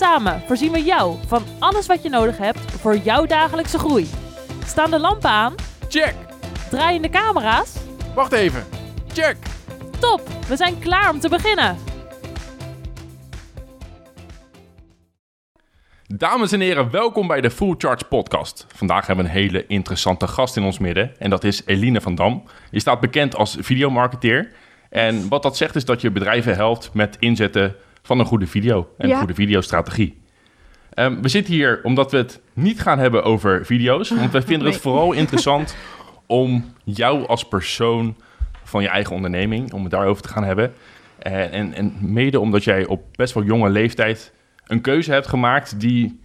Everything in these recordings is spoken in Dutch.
Samen voorzien we jou van alles wat je nodig hebt voor jouw dagelijkse groei. Staan de lampen aan? Check! Draaien de camera's? Wacht even. Check! Top, we zijn klaar om te beginnen. Dames en heren, welkom bij de Full Charge Podcast. Vandaag hebben we een hele interessante gast in ons midden en dat is Eline van Dam. Je staat bekend als videomarketeer. En wat dat zegt is dat je bedrijven helpt met inzetten van een goede video en Ja. een goede videostrategie. Ehm, we zitten hier omdat we het niet gaan hebben over video's, want wij vinden het vooral interessant om jou als persoon van je eigen onderneming, om het daarover te gaan hebben. En, en, en mede omdat jij op best wel jonge leeftijd een keuze hebt gemaakt die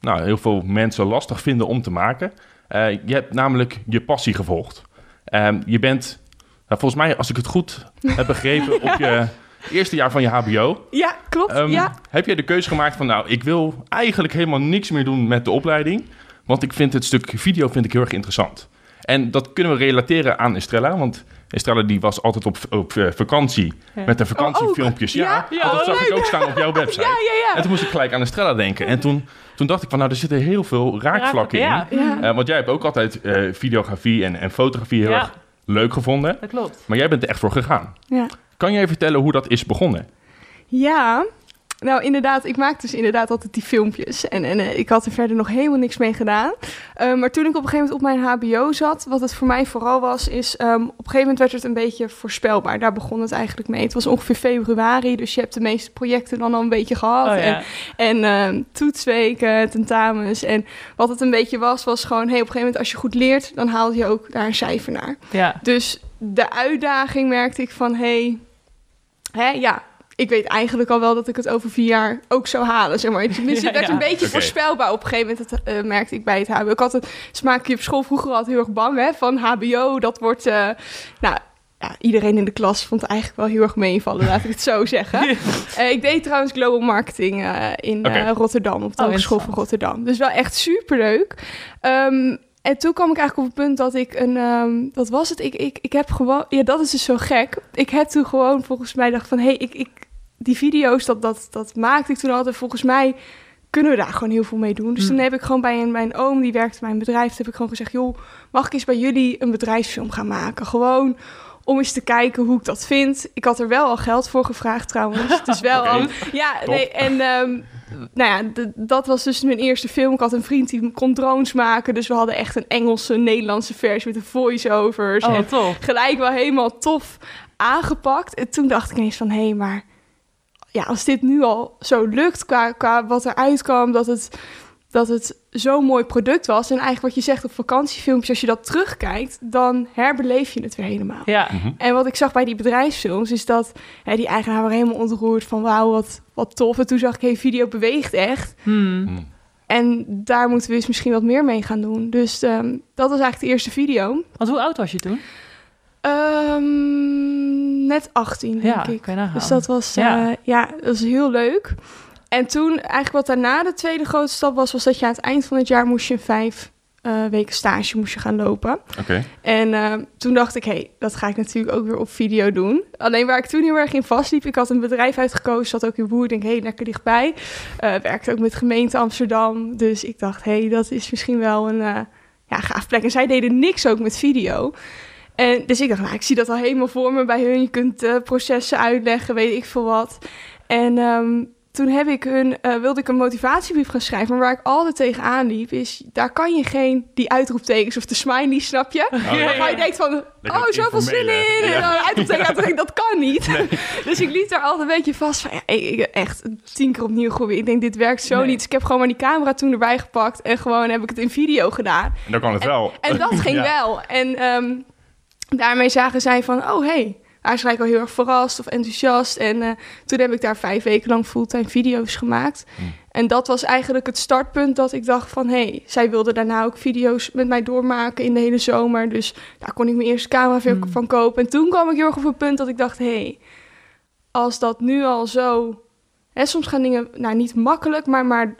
nou, heel veel mensen lastig vinden om te maken. Eh, je hebt namelijk je passie gevolgd. Ehm, je bent, nou, volgens mij, als ik het goed heb begrepen, op je eerste jaar van je HBO. Ja, klopt. Ehm, ja. Heb jij de keuze gemaakt van, nou, ik wil eigenlijk helemaal niks meer doen met de opleiding. Want ik vind het stuk video vind ik heel erg interessant. En dat kunnen we relateren aan Estrella, want Estrella die was altijd op, op eh, vakantie Ja. met de vakantiefilmpjes. Oh, ja, dat zag ik leuk. ook staan op jouw website. Ja, ja, En toen moest ik gelijk aan Estrella denken. En toen, toen dacht ik van, nou, er zitten heel veel raakvlakken in. Ja, Ja. Eh, want jij hebt ook altijd eh, videografie en, en fotografie heel Ja. erg leuk gevonden. dat klopt. Maar jij bent er echt voor gegaan. ja. Kan jij vertellen hoe dat is begonnen? Ja. Nou, inderdaad, ik maak dus inderdaad altijd die filmpjes. En, en eh, ik had er verder nog helemaal niks mee gedaan. Eh, maar toen ik op een gegeven moment op mijn HBO zat, wat het voor mij vooral was, is ehm, op een gegeven moment werd het een beetje voorspelbaar. Daar begon het eigenlijk mee. Het was ongeveer februari, dus je hebt de meeste projecten dan al een beetje gehad. Oh, En ja. En ehm, toetsweken, tentamens. En wat het een beetje was, was gewoon... Hey, op een gegeven moment als je goed leert, dan haal je ook daar een cijfer naar. ja. Dus de uitdaging merkte ik van... Hey, hè, ja, ik weet eigenlijk al wel dat ik het over vier jaar ook zou halen. Zeg maar. Tenminste, het werd ja. een beetje voorspelbaar op een gegeven moment. Dat eh, merkte ik bij het HBO. Ik had het smaakje op school vroeger altijd heel erg bang hè, van HBO. Dat wordt... eh, nou, ja, iedereen in de klas vond het eigenlijk wel heel erg meevallen, laat ik het zo zeggen. Eh, ik deed trouwens global marketing eh, in eh, Rotterdam, op de Oh, Hogeschool van. Rotterdam. Dus wel echt superleuk. Ehm en toen kwam ik eigenlijk op het punt dat ik een... ehm, wat was het? Ik, ik, ik heb gewoon... Ja, dat is dus zo gek. Ik heb toen gewoon volgens mij dacht van... Hé, hey, ik, ik, die video's, dat, dat, dat maakte ik toen altijd. Volgens mij kunnen we daar gewoon heel veel mee doen. Dus Hmm. toen heb ik gewoon bij een, mijn oom, die werkte bij een bedrijf... Toen heb ik gewoon gezegd, joh, mag ik eens bij jullie een bedrijfsfilm gaan maken? Gewoon om eens te kijken hoe ik dat vind. Ik had er wel al geld voor gevraagd trouwens. Dus wel al... Ja, Top. nee, en... ehm, nou ja, dat was dus mijn eerste film. Ik had een vriend die kon drones maken. Dus we hadden echt een Engelse, Nederlandse versie met de voice-overs. Oh, en top. gelijk wel helemaal tof aangepakt. En toen dacht ik ineens van, hé, maar... Ja, als dit nu al zo lukt qua, qua wat eruit kwam... Dat het, dat het zo'n mooi product was. En eigenlijk wat je zegt op vakantiefilmpjes... Als je dat terugkijkt, dan herbeleef je het weer helemaal. Ja. Mhm. En wat ik zag bij die bedrijfsfilms is dat hè, die eigenaar waren helemaal ontroerd van wauw, wat, wat tof. En toen zag ik, hey, video beweegt echt. Hmm. Mhm. En daar moeten we eens misschien wat meer mee gaan doen. Dus ehm, dat was eigenlijk de eerste video. Want hoe oud was je toen? Ehm, net 18, denk Ja, ik. kan je nagaan. Dus dat was, Ja. ja. ja, dat was heel leuk. En toen, eigenlijk wat daarna de tweede grote stap was, was dat je aan het eind van het jaar moest je een vijf eh, weken stage moest je gaan lopen. Oké. En eh, toen dacht ik, hé, hey, dat ga ik natuurlijk ook weer op video doen. Alleen waar ik toen heel erg in vastliep, ik had een bedrijf uitgekozen, zat ook in Woer, ik denk, hé, hey, lekker dichtbij. Eh werkte ook met gemeente Amsterdam, dus ik dacht, hé, hey, dat is misschien wel een ja, gaaf plek. En zij deden niks ook met video. En dus ik dacht, nou, ik zie dat al helemaal voor me bij hun. Je kunt processen uitleggen, weet ik veel wat. En ehm, toen heb ik hun, eh, wilde ik een motivatiebrief gaan schrijven. Maar waar ik altijd tegenaan liep, is daar kan je geen die uitroeptekens of de smiley, snap je? Oh, ja. Je denkt van, Lekker oh, zoveel zin in. Ja. En dan uitroepteken, dat kan niet. Dus ik liep daar altijd een beetje vast van, ik, echt tien keer opnieuw geprobeerd. Ik denk, dit werkt zo Nee. niet. Dus ik heb gewoon maar die camera toen erbij gepakt en gewoon heb ik het in video gedaan. En dan kan het wel. En dat ging wel. En ehm, daarmee zagen zij van, oh hey, waren ze gelijk al heel erg verrast of enthousiast. En eh, toen heb ik daar vijf weken lang fulltime video's gemaakt. Hmm. En dat was eigenlijk het startpunt dat ik dacht van... hé, hey, zij wilde daarna ook video's met mij doormaken in de hele zomer. Dus daar kon ik mijn eerste camera van kopen. En toen kwam ik heel erg op een punt dat ik dacht... hé, hey, als dat nu al zo... Hè, soms gaan dingen, nou niet makkelijk, maar, maar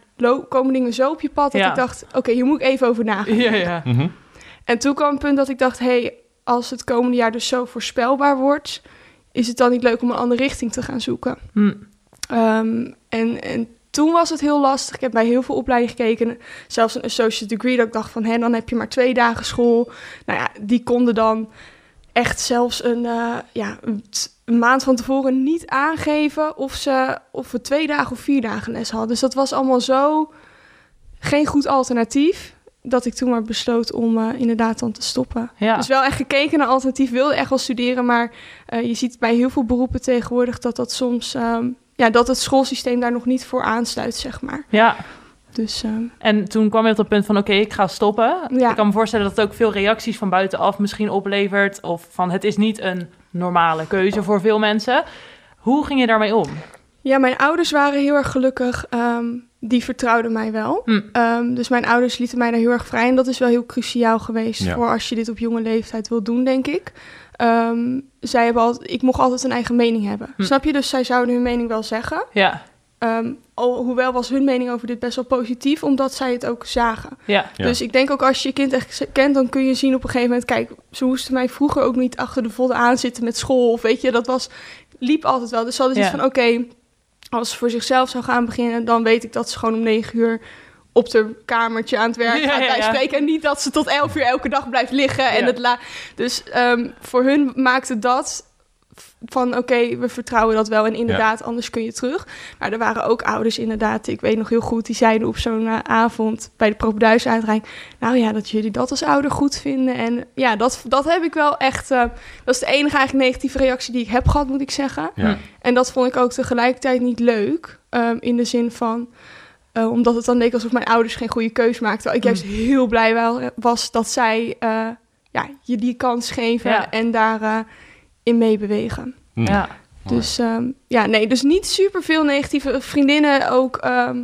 komen dingen zo op je pad... dat Ja. ik dacht, oké, hier moet ik even over nagaan. Ja, ja. Mhm. En toen kwam een punt dat ik dacht: hé, hey, als het komende jaar dus zo voorspelbaar wordt, is het dan niet leuk om een andere richting te gaan zoeken? Hm. Ehm, en, en toen was het heel lastig. Ik heb bij heel veel opleidingen gekeken, zelfs een associate degree, dat ik dacht van, hé, dan heb je maar twee dagen school. Nou ja, die konden dan echt zelfs een, eh, ja, een maand van tevoren niet aangeven of, ze, of we twee dagen of vier dagen les hadden. Dus dat was allemaal zo geen goed alternatief. Dat ik toen maar besloot om eh, inderdaad dan te stoppen. Ja. Dus wel echt gekeken naar alternatief. Wilde echt wel studeren, maar eh, je ziet bij heel veel beroepen tegenwoordig dat dat soms, ehm, ja, dat het schoolsysteem daar nog niet voor aansluit, zeg maar. ja. Dus ehm, En toen kwam je op het punt van, oké, ik ga stoppen. Ja. Ik kan me voorstellen dat het ook veel reacties van buitenaf misschien oplevert. Of van, het is niet een normale keuze voor veel mensen. Hoe ging je daarmee om? ja, mijn ouders waren heel erg gelukkig. ehm, die vertrouwden mij wel. Hm. Ehm, dus mijn ouders lieten mij daar heel erg vrij. En dat is wel heel cruciaal geweest Ja. voor als je dit op jonge leeftijd wil doen, denk ik. Ehm, zij hebben altijd, ik mocht altijd een eigen mening hebben. Hm. Snap je? Dus zij zouden hun mening wel zeggen. Ja, Ehm, al, hoewel was hun mening over dit best wel positief, omdat zij het ook zagen. ja, Ja. Dus ik denk ook als je je kind echt kent, dan kun je zien op een gegeven moment... kijk, ze moesten mij vroeger ook niet achter de volle aan zitten met school. Of weet je, dat was, liep altijd wel. Dus ze hadden iets Ja. van, oké, als ze voor zichzelf zou gaan beginnen... dan weet ik dat ze gewoon om negen uur op de kamertje aan het werk gaat ja, ja. bijspreken. En niet dat ze tot elf uur elke dag blijft liggen. En het la dus ehm, voor hun maakte dat van oké, we vertrouwen dat wel en inderdaad, anders kun je terug. Maar er waren ook ouders inderdaad, ik weet nog heel goed, die zeiden op zo'n eh, avond bij de Propenduis uitreiking, nou ja, dat jullie dat als ouder goed vinden. En ja, dat, dat heb ik wel echt, eh, dat is de enige eigenlijk negatieve reactie die ik heb gehad, moet ik zeggen. Ja. En dat vond ik ook tegelijkertijd niet leuk, ehm, in de zin van, eh, omdat het dan leek alsof mijn ouders geen goede keus maakten. Terwijl ik juist heel blij wel- was dat zij eh, ja, je die kans geven Ja. en daar eh, in meebewegen. Hm. ja. Dus ehm, ja, nee, dus niet super veel negatieve vriendinnen ook ehm,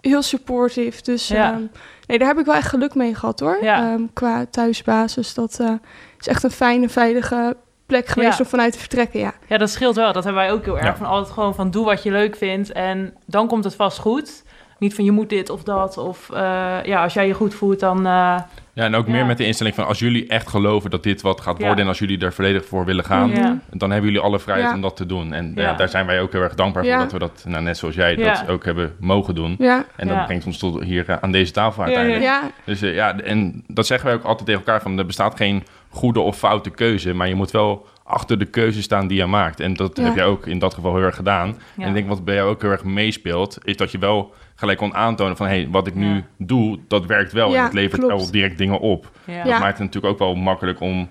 heel supportive. Dus Ja. ehm, nee, daar heb ik wel echt geluk mee gehad hoor. Ja. Ehm, qua thuisbasis, dat eh, is echt een fijne, veilige plek geweest Ja. om vanuit te vertrekken. Ja, Ja, dat scheelt wel. Dat hebben wij ook heel erg. Ja. Van altijd gewoon van doe wat je leuk vindt en dan komt het vast goed. Niet van je moet dit of dat. Of eh, ja, als jij je goed voelt, dan... eh, Ja, en ook Ja. meer met de instelling van als jullie echt geloven dat dit wat gaat Ja. worden en als jullie er volledig voor willen gaan, Ja. dan hebben jullie alle vrijheid Ja. om dat te doen. En Ja. ja, daar zijn wij ook heel erg dankbaar Ja. voor dat we dat, nou, net zoals jij, Ja. dat ook hebben mogen doen. ja, En dat Ja. brengt ons tot hier eh, aan deze tafel uiteindelijk. ja. Dus eh, ja, en dat zeggen wij ook altijd tegen elkaar van er bestaat geen goede of foute keuze, maar je moet wel achter de keuze staan die je maakt. En dat Ja. heb jij ook in dat geval heel erg gedaan. Ja. En ik denk wat bij jou ook heel erg meespeelt, is dat je wel gelijk kon aantonen van hé, hey, wat ik nu doe, dat werkt wel Ja, en het levert klopt. wel direct dingen op. ja. Ja. Dat maakt het natuurlijk ook wel makkelijk om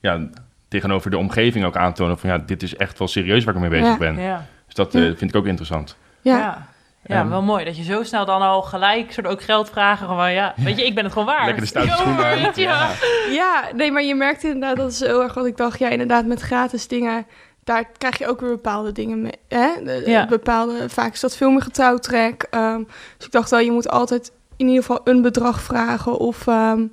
ja, tegenover de omgeving ook aan te tonen van ja, dit is echt wel serieus waar ik mee bezig Ja. ben. Ja. Dus dat Ja. eh, vind ik ook interessant. ja. Ja. Ja, Ehm. wel mooi dat je zo snel dan al gelijk soort ook geld vragen. Gewoon, ja, weet je, ik ben het gewoon waard. Lekker de stoute schoenen ja. Ja, nee, maar je merkt inderdaad, dat is heel erg wat ik dacht. Ja, inderdaad, met gratis dingen, daar krijg je ook weer bepaalde dingen mee. Hè? De- Ja. Bepaalde, vaak is dat veel meer getrouwtrek. Ehm, dus ik dacht wel, je moet altijd in ieder geval een bedrag vragen. Of ehm,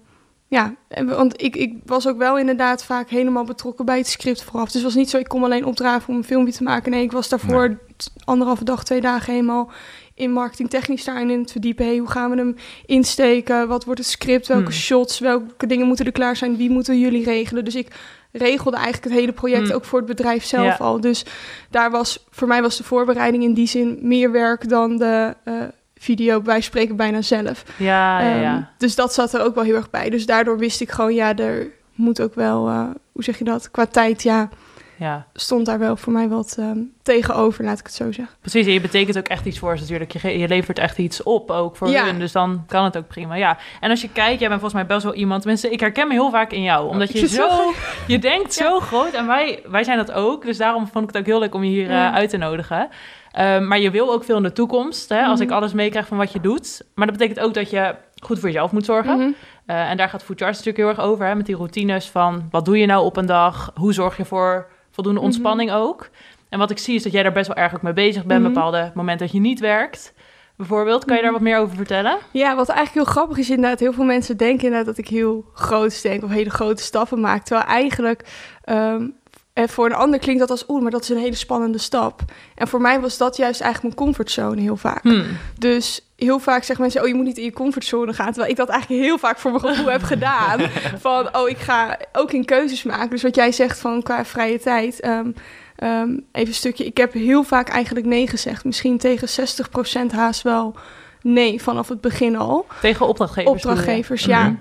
ja, want ik, ik was ook wel inderdaad vaak helemaal betrokken bij het script vooraf. Dus het was niet zo, ik kon alleen opdragen om een filmpje te maken. Nee, ik was daarvoor t- anderhalve dag, twee dagen helemaal in marketingtechnisch daarin in het verdiepen. Hey, hoe gaan we hem insteken? Wat wordt het script? Welke Hmm. shots? Welke dingen moeten er klaar zijn? Wie moeten jullie regelen? Dus ik regelde eigenlijk het hele project Hmm. ook voor het bedrijf zelf Ja. al. Dus daar was voor mij was de voorbereiding in die zin meer werk dan de eh, video. Wij spreken bijna zelf. Ja, ja, ja. Ehm, dus dat zat er ook wel heel erg bij. Dus daardoor wist ik gewoon, ja, er moet ook wel, eh, hoe zeg je dat? Qua tijd, ja, ja. stond daar wel voor mij wat ehm, tegenover, laat ik het zo zeggen. Precies, en je betekent ook echt iets voor ze natuurlijk. Je, je levert echt iets op ook voor Ja. hun, dus dan kan het ook prima. Ja. En als je kijkt, jij bent volgens mij best wel iemand... Tenminste, ik herken me heel vaak in jou. Omdat je zo... Je denkt zo groot en wij, wij zijn dat ook. Dus daarom vond ik het ook heel leuk om je hier eh, uit te nodigen. Ehm, maar je wil ook veel in de toekomst, hè, als Mhm. ik alles meekrijg van wat je doet. Maar dat betekent ook dat je goed voor jezelf moet zorgen. Mhm. Eh, en daar gaat Food natuurlijk heel erg over, hè, met die routines van wat doe je nou op een dag? Hoe zorg je voor voldoende Mhm. ontspanning ook. En wat ik zie is dat jij daar best wel erg ook mee bezig bent. Mhm. Bepaalde momenten dat je niet werkt. Bijvoorbeeld, kan je daar Mhm. wat meer over vertellen? Ja, wat eigenlijk heel grappig is inderdaad, heel veel mensen denken inderdaad dat ik heel groot denk of hele grote stappen maak. Terwijl eigenlijk ehm, en voor een ander klinkt dat als oeh, maar dat is een hele spannende stap. En voor mij was dat juist eigenlijk mijn comfortzone heel vaak. Hm. Dus heel vaak zeggen mensen, oh je moet niet in je comfortzone gaan. Terwijl ik dat eigenlijk heel vaak voor mijn gevoel heb gedaan. Van, oh ik ga ook in keuzes maken. Dus wat jij zegt van qua vrije tijd. ehm, ehm, even een stukje, ik heb heel vaak eigenlijk nee gezegd. Misschien tegen 60% haast wel nee vanaf het begin al. Tegen opdrachtgevers. Opdrachtgevers, ja.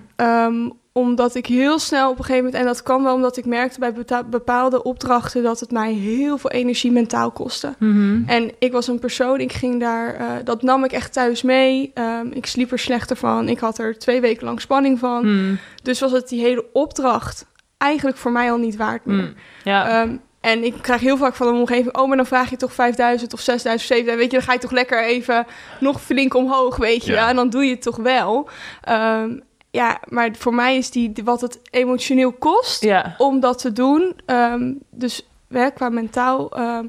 Omdat ik heel snel op een gegeven moment, en dat kan wel omdat ik merkte bij bepaalde opdrachten dat het mij heel veel energie mentaal kostte. Mhm. En ik was een persoon, ik ging daar, eh, dat nam ik echt thuis mee. Ehm, ik sliep er slechter van. Ik had er twee weken lang spanning van. Hm. Dus was het die hele opdracht eigenlijk voor mij al niet waard meer. Hm. Ja. Ehm, en ik krijg heel vaak van de omgeving... oh, maar dan vraag je toch 5000 of 6000 of 7000... weet je, dan ga je toch lekker even nog flink omhoog, weet je. Ja. En dan doe je het toch wel. Ehm, ja, maar voor mij is die wat het emotioneel kost ja. om dat te doen... ehm, dus hè, qua mentaal ehm,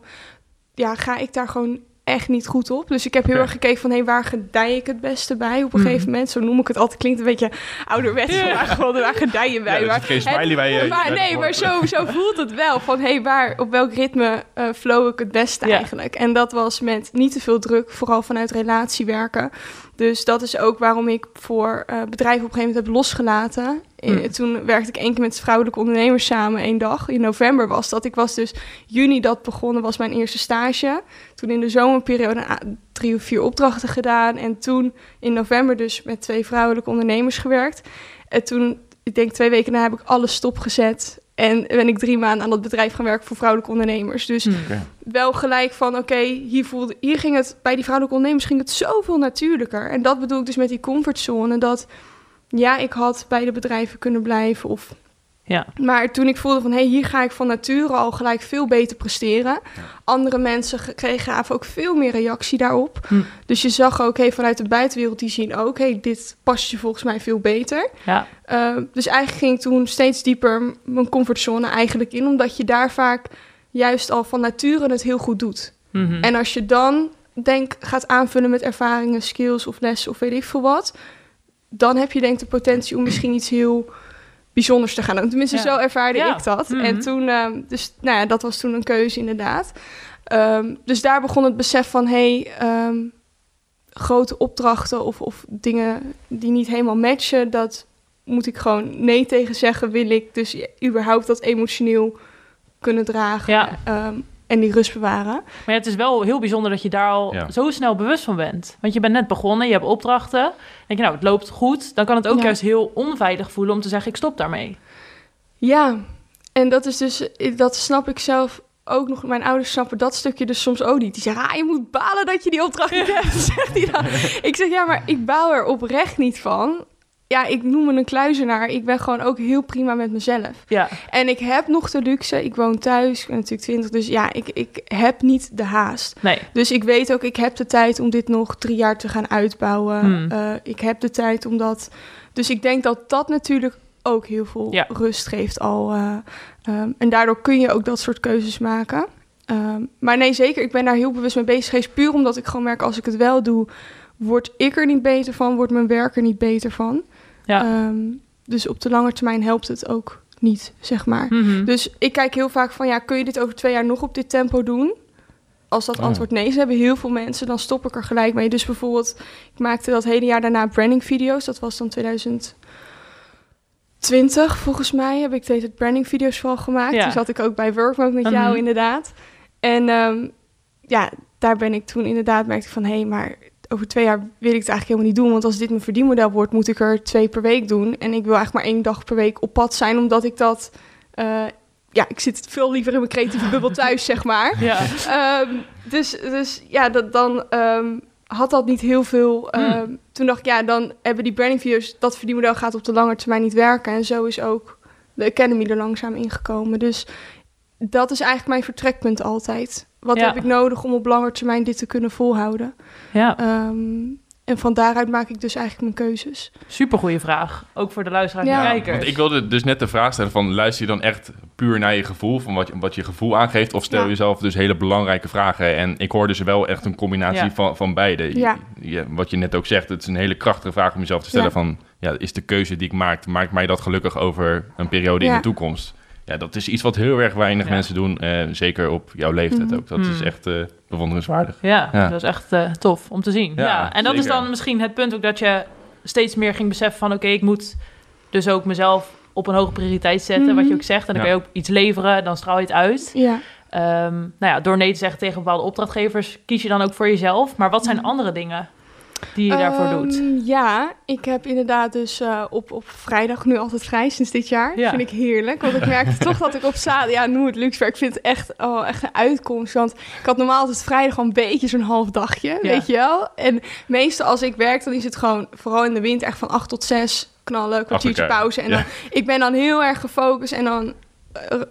ja, ga ik daar gewoon echt niet goed op. Dus ik heb heel erg gekeken van... hé, waar gedij ik het beste bij op een Mhm. gegeven moment? Zo noem ik het altijd. Klinkt een beetje ouderwets, Ja. maar gewoon waar gedij je bij. Ja, er maar geen smiley bij je. maar nee, maar zo, zo voelt het wel. Van hé, waar, op welk ritme eh, flow ik het beste Ja. eigenlijk? En dat was met niet te veel druk, vooral vanuit relatiewerken. Dus dat is ook waarom ik voor eh, bedrijven op een gegeven moment heb losgelaten. Eh, Hmm. Toen werkte ik één keer met vrouwelijke ondernemers samen, één dag. In november was dat. Ik was dus juni dat begonnen, was mijn eerste stage. Toen in de zomerperiode ah, drie of vier opdrachten gedaan. En toen in november dus met twee vrouwelijke ondernemers gewerkt. En toen, ik denk twee weken na, heb ik alles stopgezet. En ben ik drie maanden aan dat bedrijf gaan werken voor vrouwelijke ondernemers. Dus Hm. wel gelijk van, oké, hier, voelde, hier ging het, bij die vrouwelijke ondernemers ging het zoveel natuurlijker. En dat bedoel ik dus met die comfortzone, dat ja, ik had bij de bedrijven kunnen blijven of... Ja. Maar toen ik voelde van, hé, hey, hier ga ik van nature al gelijk veel beter presteren. Andere mensen ge- kregen gaven ook veel meer reactie daarop. Hm. Dus je zag ook, hey, vanuit de buitenwereld, die zien ook, hé, hey, dit past je volgens mij veel beter. Ja. Uh, dus eigenlijk ging ik toen steeds dieper mijn comfortzone eigenlijk in, omdat je daar vaak juist al van nature het heel goed doet. Mhm. En als je dan denk gaat aanvullen met ervaringen, skills of lessen of weet ik veel wat, dan heb je denk ik de potentie om misschien iets heel bijzonders te gaan doen. Tenminste, zo ervaarde ik dat. Mhm. En toen, ehm, dus nou ja, dat was toen een keuze inderdaad. Ehm, dus daar begon het besef van, hey, ehm, grote opdrachten of, of dingen die niet helemaal matchen, dat moet ik gewoon nee tegen zeggen. Wil ik dus überhaupt dat emotioneel kunnen dragen Ja. En die rust bewaren. Maar ja, het is wel heel bijzonder dat je daar al Ja. zo snel bewust van bent. Want je bent net begonnen, je hebt opdrachten. Denk je, nou, het loopt goed. Dan kan het ook Ja. juist heel onveilig voelen om te zeggen, ik stop daarmee. Ja, en dat is dus, dat snap ik zelf ook nog. Mijn ouders snappen dat stukje dus soms ook niet. Die zeggen, ah, je moet balen dat je die opdracht niet hebt, zegt hij dan. Ik zeg, ja, maar ik baal er oprecht niet van. Ja, ik noem me een kluizenaar. Ik ben gewoon ook heel prima met mezelf. Ja, En ik heb nog de luxe. Ik woon thuis, ik ben natuurlijk 20. Dus ja, ik, ik heb niet de haast. nee. Dus ik weet ook, ik heb de tijd om dit nog drie jaar te gaan uitbouwen. Hmm. Eh, ik heb de tijd om dat... Dus ik denk dat dat natuurlijk ook heel veel Ja. rust geeft al. eh, ehm, en daardoor kun je ook dat soort keuzes maken. Ehm, maar nee, zeker, ik ben daar heel bewust mee bezig geweest. Puur omdat ik gewoon merk, als ik het wel doe... word ik er niet beter van, wordt mijn werk er niet beter van. Ja. Ehm, dus op de lange termijn helpt het ook niet, zeg maar. Mhm. Dus ik kijk heel vaak van, ja, kun je dit over twee jaar nog op dit tempo doen? Als dat Oh. antwoord nee is, hebben heel veel mensen, dan stop ik er gelijk mee. Dus bijvoorbeeld, ik maakte dat hele jaar daarna branding video's. Dat was dan 2020 volgens mij, heb ik deze branding video's vooral gemaakt. Ja. Toen zat ik ook bij Workmode met jou Mhm. inderdaad. En ehm, ja, daar ben ik toen inderdaad, merkte ik van, hé, hey, maar over twee jaar wil ik het eigenlijk helemaal niet doen. Want als dit mijn verdienmodel wordt, moet ik er twee per week doen. En ik wil eigenlijk maar één dag per week op pad zijn, omdat ik dat... eh, ja, ik zit veel liever in mijn creatieve bubbel thuis, zeg maar. ja. Ehm, dus, dus ja, dat, dan ehm, had dat niet heel veel. ehm, Toen dacht ik, ja, dan hebben die branding video's, dat verdienmodel gaat op de lange termijn niet werken. En zo is ook de Academy er langzaam ingekomen. Dus dat is eigenlijk mijn vertrekpunt altijd. Wat Ja. heb ik nodig om op lange termijn dit te kunnen volhouden? ja. Ehm, en van daaruit maak ik dus eigenlijk mijn keuzes. Supergoeie vraag. Ook voor de luisteraars Ja. en kijkers. Want ik wilde dus net de vraag stellen van... luister je dan echt puur naar je gevoel... van wat, je- wat je gevoel aangeeft... of stel Ja. jezelf dus hele belangrijke vragen... en ik hoor dus wel echt een combinatie Ja. van, van beide. Ja. Je- wat je net ook zegt, het is een hele krachtige vraag om jezelf te stellen... Ja. van ja, is de keuze die ik maak... maakt mij dat gelukkig over een periode in Ja. de toekomst? Ja, dat is iets wat heel erg weinig Ja. mensen doen. eh, zeker op jouw leeftijd Mhm. ook. Dat is Mhm. echt eh, bewonderenswaardig. Ja, Ja. dat is echt eh, tof om te zien. Ja, Ja, En dat is dan misschien het punt ook dat je steeds meer ging beseffen van... oké, ik moet dus ook mezelf op een hoge prioriteit zetten, Mhm. wat je ook zegt. En dan Ja. kun je ook iets leveren, dan straal je het uit. Ja. Ehm, nou ja, door nee te zeggen tegen bepaalde opdrachtgevers... kies je dan ook voor jezelf. Maar wat zijn Mhm. andere dingen die je daarvoor doet? Ehm, Ja, ik heb inderdaad dus eh, op, op vrijdag nu altijd vrij sinds dit jaar. Ja. Vind ik heerlijk. Want ik merkte toch dat ik op zaterdag... Ja, noem het luxe, maar ik vind het echt, oh, echt een uitkomst. Want ik had normaal altijd vrijdag al een beetje zo'n half dagje, Ja. weet je wel. En meestal als ik werk, dan is het gewoon... Vooral in de winter echt van acht tot zes knallen, kwartiertje pauze. En Ja. dan, ik ben dan heel erg gefocust en dan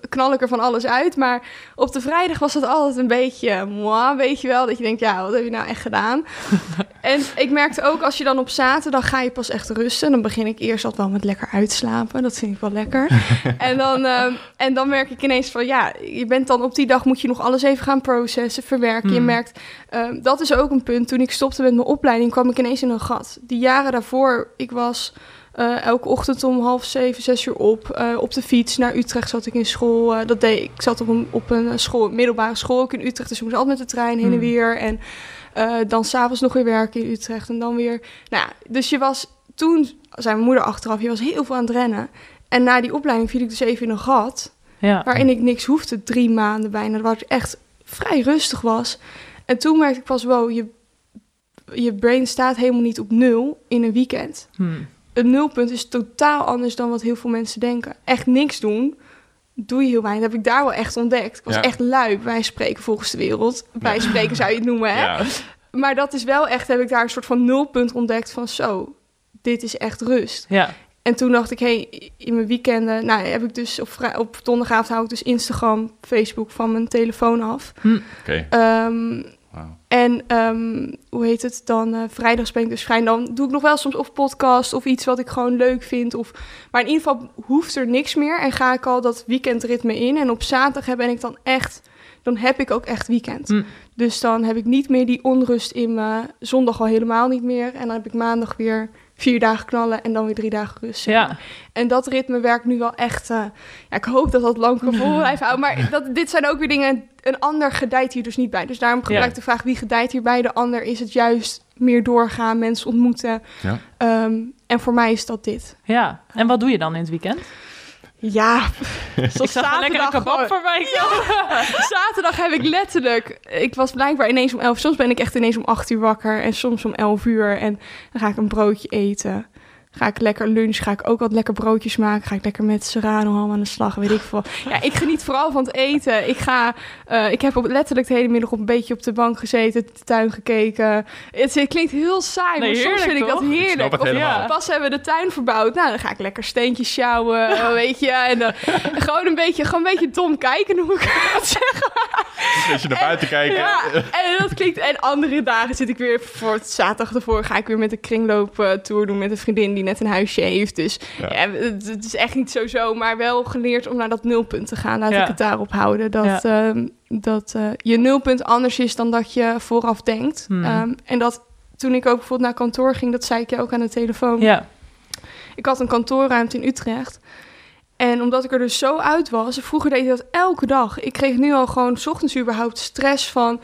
knal ik er van alles uit. Maar op de vrijdag was het altijd een beetje moi, weet je wel. Dat je denkt, ja, wat heb je nou echt gedaan? en ik merkte ook, als je dan op zaterdag ga je pas echt rusten. Dan begin ik eerst altijd wel met lekker uitslapen. Dat vind ik wel lekker. en, dan, ehm, en dan merk ik ineens van, ja, je bent dan op die dag moet je nog alles even gaan processen, verwerken. Je Hmm. merkt, ehm, dat is ook een punt. Toen ik stopte met mijn opleiding, kwam ik ineens in een gat. Die jaren daarvoor, ik was... eh, elke ochtend om half zeven, zes uur op. eh, op de fiets naar Utrecht zat ik in school. eh, dat deed ik. Ik zat op een, op een school, middelbare school ook in Utrecht. Dus ik moest altijd met de trein heen en Hmm. weer. En dan s'avonds nog weer werken in Utrecht. En dan weer... Nou ja, dus je was... Toen zei mijn moeder achteraf, je was heel veel aan het rennen. En na die opleiding viel ik dus even in een gat. Ja. Waarin ik niks hoefde, drie maanden bijna. Waar ik echt vrij rustig was. En toen merkte ik pas, wow, je, je brain staat helemaal niet op nul in een weekend Hmm. Een nulpunt is totaal anders dan wat heel veel mensen denken. Echt niks doen, doe je heel weinig. Dat heb ik daar wel echt ontdekt. Ik was Ja. echt lui, wij spreken volgens de wereld. Wij spreken zou je het noemen, hè? Ja. Maar dat is wel echt, heb ik daar een soort van nulpunt ontdekt van zo, dit is echt rust. Ja. En toen dacht ik, hé, hey, in mijn weekenden, nou heb ik dus op, vrij, op donderdagavond hou ik dus Instagram, Facebook van mijn telefoon af. Oké. Ehm, En ehm, hoe heet het dan? eh, vrijdags ben ik dus vrij. En dan doe ik nog wel soms of podcast of iets wat ik gewoon leuk vind. Of, maar in ieder geval hoeft er niks meer. En ga ik al dat weekendritme in. En op zaterdag ben ik dan echt. Dan heb ik ook echt weekend. Hm. Dus dan heb ik niet meer die onrust in me. Zondag al helemaal niet meer. En dan heb ik maandag weer vier dagen knallen en dan weer drie dagen rust. Ja. En dat ritme werkt nu wel echt. eh, ja, ik hoop dat dat lang kan vol blijven houden. Maar dat, dit zijn ook weer dingen. Een ander gedijt hier dus niet bij. Dus daarom gebruik ik de vraag wie gedijt hierbij. De ander is het juist meer doorgaan, mensen ontmoeten. Ja. Ehm, en voor mij is dat dit. ja. En wat doe je dan in het weekend? Ja, Ik zag een lekkere kebab gewoon. voorbij komen. Zaterdag heb ik letterlijk... Ik was blijkbaar ineens om 11 Soms ben ik echt ineens om 8 uur wakker. En soms om 11 uur. En dan ga ik een broodje eten. Ga ik lekker lunch. Ga ik ook wat lekker broodjes maken. Ga ik lekker met serrano ham aan de slag. Weet ik veel. Ja, ik geniet vooral van het eten. Ik ga... eh, ik heb op, letterlijk de hele middag op een beetje op de bank gezeten. De tuin gekeken. Het, het klinkt heel saai. Nee, maar soms vind ik dat? Ik heerlijk. Of, ja, pas hebben we de tuin verbouwd. Nou, dan ga ik lekker steentjes sjouwen. weet je. En dan gewoon een beetje, gewoon een beetje dom kijken. Hoe ik het zeg. Een beetje naar buiten kijken. Ja, en dat klinkt. En andere dagen zit ik weer voor het zaterdag ervoor ga ik weer met een kringlooptour doen met een vriendin die net een huisje heeft. Dus Ja. ja. het, het is echt niet zo zo, maar wel geleerd om naar dat nulpunt te gaan. Laat Ja. ik het daarop houden. Dat, ehm, dat eh, je nulpunt anders is dan dat je vooraf denkt. Hmm. Ehm, en dat toen ik ook bijvoorbeeld naar kantoor ging, dat zei ik je ook aan de telefoon. Ja. Ik had een kantoorruimte in Utrecht. En omdat ik er dus zo uit was, vroeger deed ik dat elke dag. Ik kreeg nu al gewoon 's ochtends überhaupt stress van...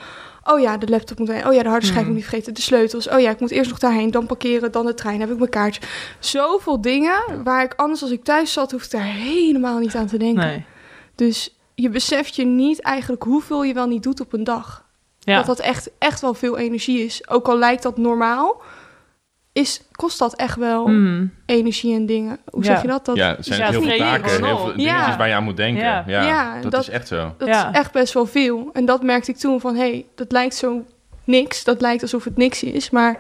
Oh ja, de laptop moet heen. Oh ja, de harde schijf Hmm. moet niet vergeten. De sleutels. Oh ja, ik moet eerst nog daarheen. Dan parkeren, dan de trein. Heb ik mijn kaartje. Zoveel dingen waar ik anders als ik thuis zat... hoef ik daar helemaal niet aan te denken. Nee. Dus je beseft je niet eigenlijk hoeveel je wel niet doet op een dag. Ja. Dat dat echt, echt wel veel energie is. Ook al lijkt dat normaal, is, kost dat echt wel Mm. energie en dingen. Hoe Ja. zeg je dat? dat Ja, het zijn Ja, heel veel taken, heel veel dingetjes waar je aan moet denken. Ja. Ja, Ja, dat, dat- is echt zo. Dat Ja. is echt best wel veel. En dat merkte ik toen van, hé, hey, dat lijkt zo niks. Dat lijkt alsof het niks is. Maar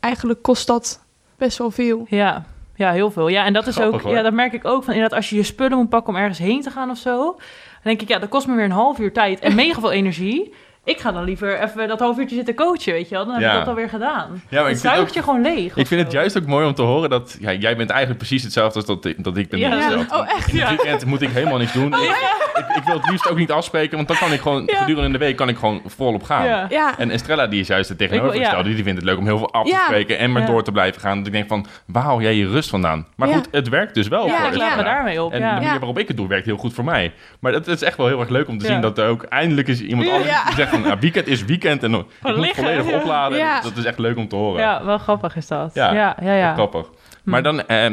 eigenlijk kost dat best wel veel. Ja. ja, heel veel. Ja, en dat is Grappig, ook, hoor. ja, dat merk ik ook van inderdaad, als je je spullen moet pakken om ergens heen te gaan of zo, dan denk ik, ja, dat kost me weer een half uur tijd en mega veel energie. Ik ga dan liever even dat half uurtje zitten coachen, weet je wel. Dan heb Ja. ik dat alweer gedaan. Ja, maar ik zuigt je gewoon leeg. ik vind het juist ook mooi om te horen dat... Ja, jij bent eigenlijk precies hetzelfde als dat, ik- dat ik ben Ja. Oh, echt? In het weekend moet ik helemaal niks doen. ik, ik, ik wil het liefst ook niet afspreken, want dan kan ik gewoon... Ja. Gedurende de week kan ik gewoon volop gaan. Ja. Ja, En Estrella, die is juist het tegenovergestelde. ja. Die vindt het leuk om heel veel af te Ja. spreken en maar Ja. door te blijven gaan. Dus ik denk van, waar haal jij je rust vandaan? Maar Ja. goed, het werkt dus wel Ja, voor ik laat me daarmee op. En de manier waarop ik het doe, werkt heel goed voor mij. Maar het, het is echt wel heel erg leuk om te Ja. zien dat er ook eindelijk is iemand Ja. anders die zegt van, nou, weekend is weekend en ik moet volledig ja. opladen. Ja. Dat is echt leuk om te horen. Ja, wel grappig is dat. Ja. Ja, ja, ja. Grappig. Hm. Maar dan, eh,